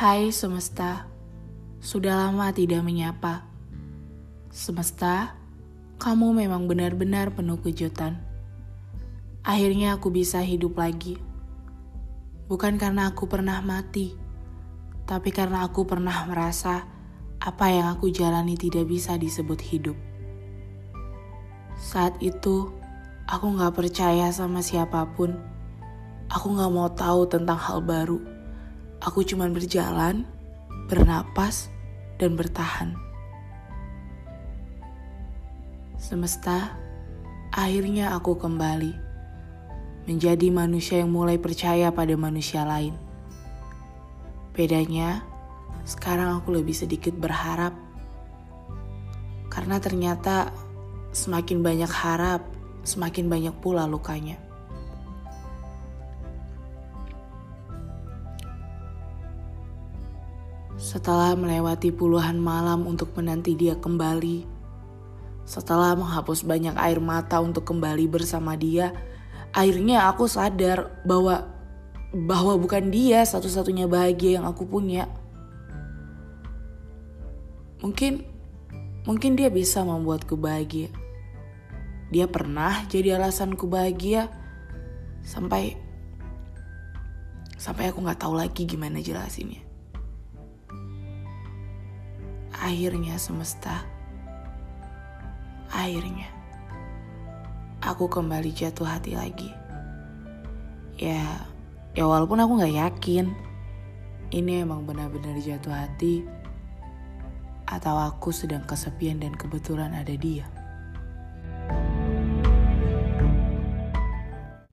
Hai semesta, sudah lama tidak menyapa. Semesta, kamu memang benar-benar penuh kejutan. Akhirnya aku bisa hidup lagi. Bukan karena aku pernah mati, tapi karena aku pernah merasa apa yang aku jalani tidak bisa disebut hidup. Saat itu, aku gak percaya sama siapa pun. Aku gak mau tahu tentang hal baru. Aku cuma berjalan, bernapas, dan bertahan. Semesta, akhirnya aku kembali menjadi manusia yang mulai percaya pada manusia lain. Bedanya, sekarang aku lebih sedikit berharap karena ternyata semakin banyak harap, semakin banyak pula lukanya. Setelah melewati puluhan malam untuk menanti dia kembali, setelah menghapus banyak air mata untuk kembali bersama dia, akhirnya aku sadar bahwa bahwa bukan dia satu-satunya bahagia yang aku punya. Mungkin mungkin dia bisa membuatku bahagia. Dia pernah jadi alasanku bahagia sampai sampai aku nggak tahu lagi gimana jelasinnya. Akhirnya semesta, akhirnya aku kembali jatuh hati lagi. Ya, ya walaupun aku nggak yakin ini emang benar-benar jatuh hati atau aku sedang kesepian dan kebetulan ada dia.